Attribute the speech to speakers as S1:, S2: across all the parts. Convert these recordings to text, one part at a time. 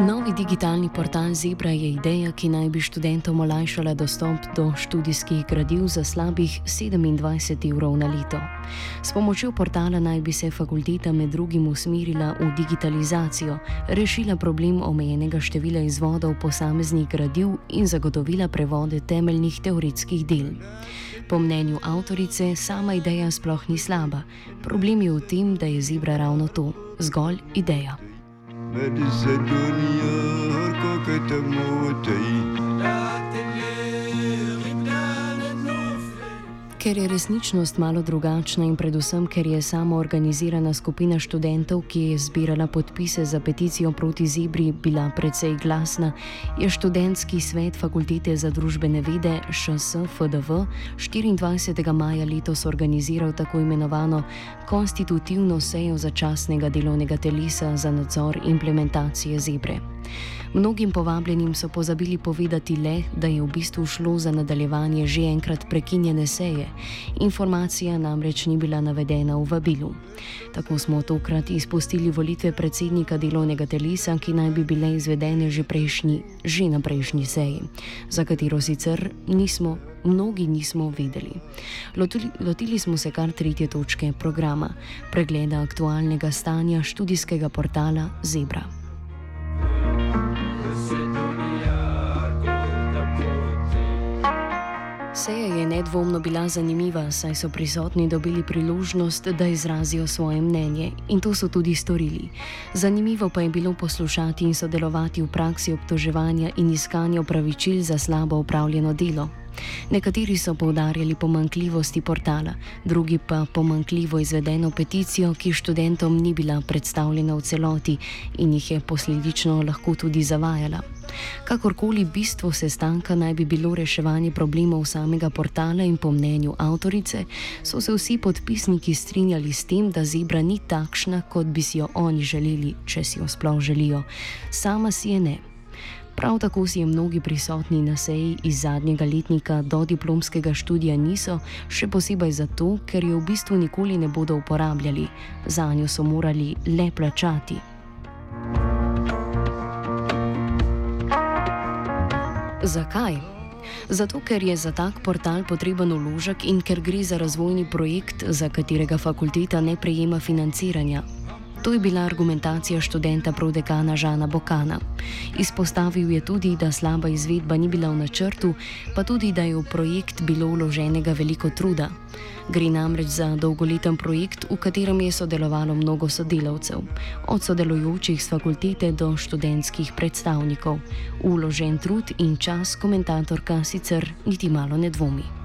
S1: Novi digitalni portal Zebra je ideja, ki naj bi študentom olajšala dostop do študijskih gradiv za slabih 27 evrov na leto. S pomočjo portala naj bi se fakulteta med drugim usmerila v digitalizacijo, rešila problem omejenega števila izvodov posameznih gradiv in zagotovila prevode temeljnih teoretskih del. Po mnenju avtorice, sama ideja sploh ni slaba. Problem je v tem, da je Zebra ravno to - zgolj ideja. Medi se dunia, har ko ketemu tei. Ker je resničnost malo drugačna in predvsem, ker je samo organizirana skupina študentov, ki je zbirala podpise za peticijo proti Zibri, bila precej glasna, je študentski svet Fakultete za družbene vede ŠSFDV 24. maja letos organiziral tako imenovano konstitutivno sejo začasnega delovnega telesa za nadzor implementacije Zibre. Mnogim povabljenim so pozabili povedati le, da je v bistvu šlo za nadaljevanje že enkrat prekinjene seje. Informacija namreč ni bila navedena v vabilu. Tako smo tokrat izpustili volitve predsednika delovnega telesa, ki naj bi bile izvedene že, prejšnji, že na prejšnji seji, za katero sicer nismo. Mnogi nismo vedeli. Lotili, lotili smo se kar tretje točke programa: pregleda aktualnega stanja študijskega portala Zebra. Seja je nedvomno bila zanimiva, saj so prisotni dobili priložnost, da izrazijo svoje mnenje in to so tudi storili. Zanimivo pa je bilo poslušati in sodelovati v praksi obtoževanja in iskanja opravičil za slabo upravljeno delo. Nekateri so povdarjali pomankljivosti portala, drugi pa pomankljivo izvedeno peticijo, ki študentom ni bila predstavljena v celoti in jih je posledično lahko tudi zavajala. Kakorkoli bistvo sestanka naj bi bilo reševanje problemov samega portala in po mnenju avtorice, so se vsi podpisniki strinjali s tem, da zebra ni takšna, kot bi si jo oni želeli, če si jo sploh želijo. Sama si je ne. Prav tako si mnogi prisotni na seji iz zadnjega letnika do diplomskega študija niso, še posebej zato, ker jo v bistvu nikoli ne bodo uporabljali, za njo so morali le plačati. Zakaj? Zato, ker je za tak portal potreben uložek in ker gre za razvojni projekt, za katerega fakulteta ne prejema financiranja. To je bila argumentacija študenta prodekana Žana Bokana. Izpostavil je tudi, da slaba izvedba ni bila v načrtu, pa tudi, da je v projekt bilo vloženega veliko truda. Gre namreč za dolgoleten projekt, v katerem je sodelovalo mnogo sodelavcev, od sodelujočih z fakultete do študentskih predstavnikov. Uložen trud in čas komentatorka sicer niti malo ne dvomi.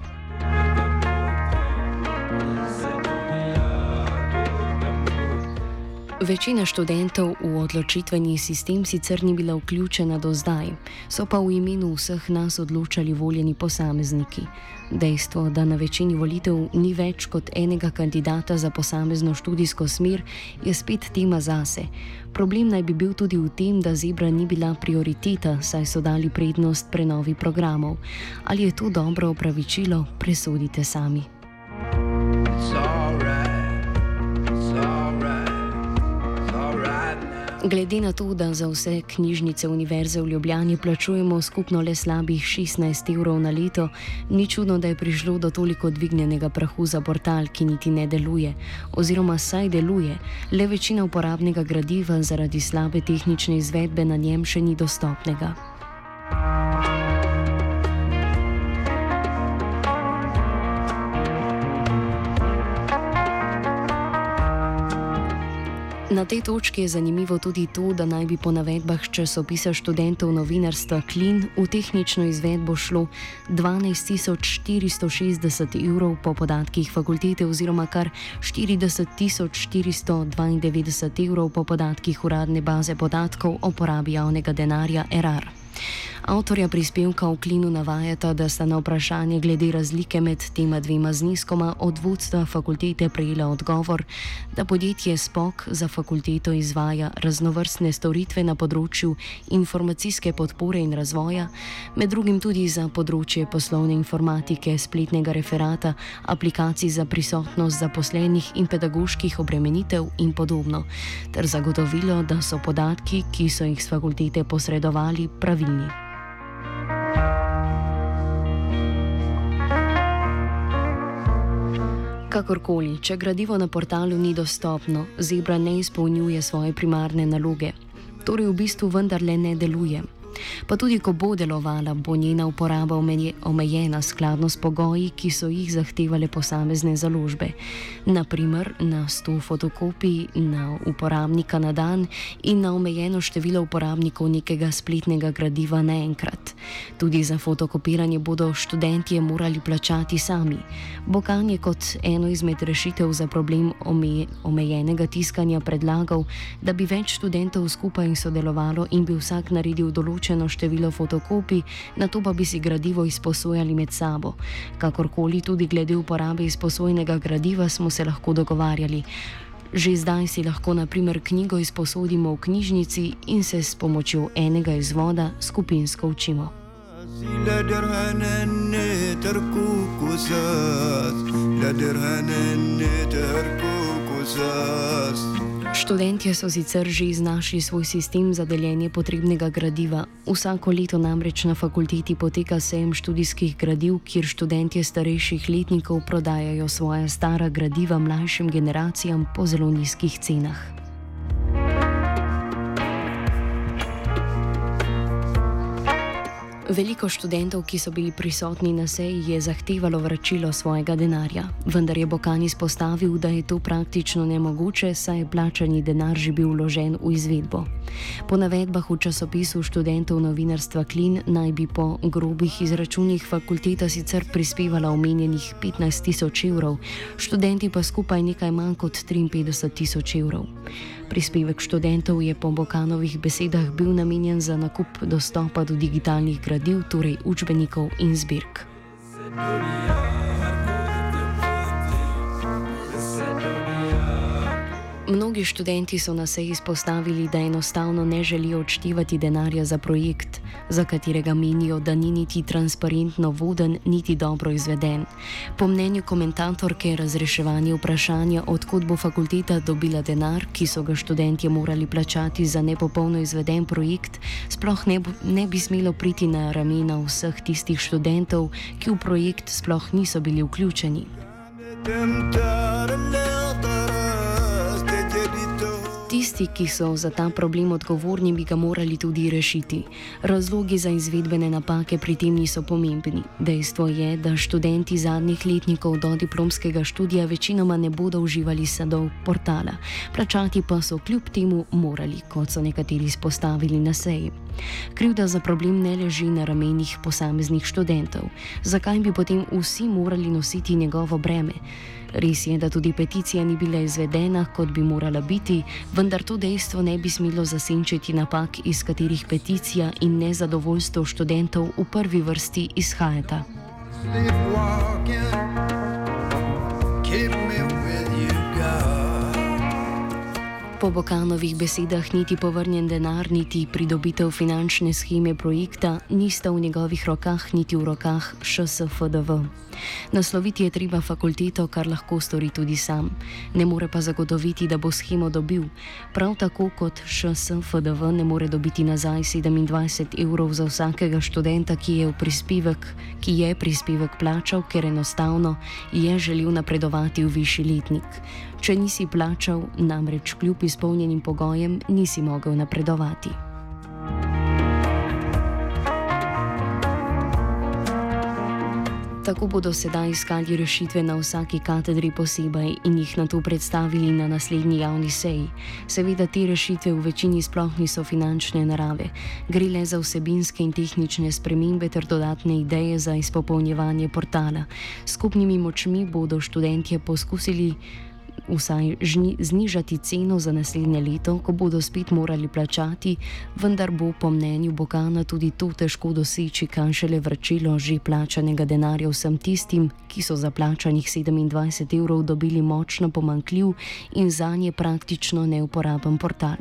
S1: Večina študentov v odločitveni sistem sicer ni bila vključena do zdaj, so pa v imenu vseh nas odločali voljeni posamezniki. Dejstvo, da na večini volitev ni več kot enega kandidata za posamezno študijsko smer, je spet tema zase. Problem naj bi bil tudi v tem, da zebra ni bila prioriteta, saj so dali prednost prenovi programov. Ali je to dobro opravičilo, presodite sami. Glede na to, da za vse knjižnice Univerze v Ljubljani plačujemo skupno le slabih 16 evrov na leto, ni čudno, da je prišlo do toliko dvignjenega prahu za portal, ki niti ne deluje, oziroma saj deluje, le večina uporabnega gradiva zaradi slabe tehnične izvedbe na njem še ni dostopnega. Na tej točki je zanimivo tudi to, da naj bi po navedbah časopisa študentov novinarstva Klin v tehnično izvedbo šlo 12.460 evrov po podatkih fakultete oziroma kar 40.492 evrov po podatkih uradne baze podatkov o porabi javnega denarja RR. Avtorja prispevka v Klinu navajata, da sta na vprašanje glede razlike med tema dvema zneskoma od vodstva fakultete prejela odgovor, da podjetje Spok za fakulteto izvaja raznovrstne storitve na področju informacijske podpore in razvoja, med drugim tudi za področje poslovne informatike, spletnega referata, aplikacij za prisotnost zaposlenih in pedagoških obremenitev in podobno, ter zagotovilo, da so podatki, ki so jih z fakultete posredovali, pravilni. Kakorkoli, če gradivo na portalu ni dostopno, Zebra ne izpolnjuje svoje primarne naloge, torej v bistvu vendarle ne deluje. Pa tudi, ko bo delovala, bo njena uporaba omejena skladno s pogoji, ki so jih zahtevale posamezne založbe. Naprimer, na 100 fotokopij na uporabnika na dan in na omejeno število uporabnikov nekega spletnega gradiva naenkrat. Tudi za fotokopiranje bodo študentje morali plačati sami. Bokan je kot eno izmed rešitev za problem omejenega tiskanja predlagal, da bi več študentov skupaj sodelovalo in bi vsak naredil določen določeno število fotokopij, na to pa bi si gradivo izposojali med sabo. Kakorkoli tudi glede uporabe izposojenega gradiva smo se lahko dogovarjali. Že zdaj si lahko na primer knjigo izposodimo v knjižnici in se s pomočjo enega izvoda skupinsko učimo. Študentje so sicer že iznašli svoj sistem za deljenje potrebnega gradiva. Vsako leto namreč na fakulteti poteka sejem študijskih gradiv, kjer študentje starejših letnikov prodajajo svoje stara gradiva mlajšim generacijam po zelo nizkih cenah. Veliko študentov, ki so bili prisotni na seji, je zahtevalo vračilo svojega denarja, vendar je Bokan izpostavil, da je to praktično nemogoče, saj je plačani denar že bil vložen v izvedbo. Po navedbah v časopisu študentov novinarstva Klin naj bi po grobih izračunih fakulteta sicer prispevala omenjenih 15 tisoč evrov, študenti pa skupaj nekaj manj kot 53 tisoč evrov. Prispevek študentov je po Bokanovih besedah bil namenjen za nakup dostopa do digitalnih gradiv, torej učbenikov in zbirk. Mnogi študenti so na seji izpostavili, da enostavno ne želijo odštevati denarja za projekt, za katerega menijo, da ni niti transparentno voden, niti dobro izveden. Po mnenju komentatorke razreševanje vprašanja, odkot bo fakulteta dobila denar, ki so ga študentje morali plačati za nepopolno izveden projekt, sploh ne, ne bi smelo priti na ramena vseh tistih študentov, ki v projekt sploh niso bili vključeni. Tisti, ki so za ta problem odgovorni, bi ga morali tudi rešiti. Razlogi za izvedbene napake pri tem niso pomembni. Dejstvo je, da študenti zadnjih letnikov do diplomskega študija večinoma ne bodo uživali sadov portala, plačati pa so kljub temu morali, kot so nekateri izpostavili na seji. Krivda za problem ne leži na ramenih posameznih študentov. Zakaj bi potem vsi morali nositi njegovo breme? Res je, da tudi peticija ni bila izvedena, kot bi morala biti, vendar to dejstvo ne bi smelo zasenčiti napak, iz katerih peticija in nezadovoljstvo študentov v prvi vrsti izhajata. Po Bokanovih besedah niti povrnjen denar, niti pridobitev finančne scheme projekta nista v njegovih rokah, niti v rokah ŠSFDV. Nasloviti je treba fakulteto, kar lahko stori tudi sam, ne more pa zagotoviti, da bo schemo dobil. Prav tako kot ŠSFDV ne more dobiti nazaj 27 evrov za vsakega študenta, ki je, prispevek, ki je prispevek plačal, ker enostavno je želel napredovati v višji letnik. Če nisi plačal, namreč kljub izpolnjenim pogojem, nisi mogel napredovati. Tako bodo sedaj iskali rešitve na vsaki katedri posebej in jih na to predstavili na naslednji javni seji. Seveda te rešitve v večini sploh niso finančne narave, gre le za vsebinske in tehnične spremembe ter dodatne ideje za izpopolnjevanje portala. Skupnimi močmi bodo študentje poskusili vsaj žni, znižati ceno za naslednje leto, ko bodo spet morali plačati, vendar bo po mnenju Bogana tudi to težko doseči, kaj šele vrčilo že plačanega denarja vsem tistim, ki so za plačanih 27 evrov dobili močno pomankljiv in za nje praktično neuporaben portal.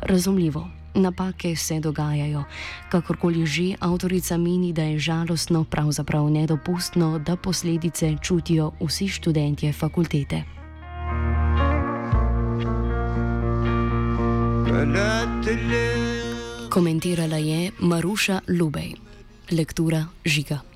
S1: Razumljivo. Napake se dogajajo. Kakorkoli že, avtorica meni, da je žalostno, pravzaprav nedopustno, da posledice čutijo vsi študentje fakultete. Komentirala je Maruša Lubej, lektura Žiga.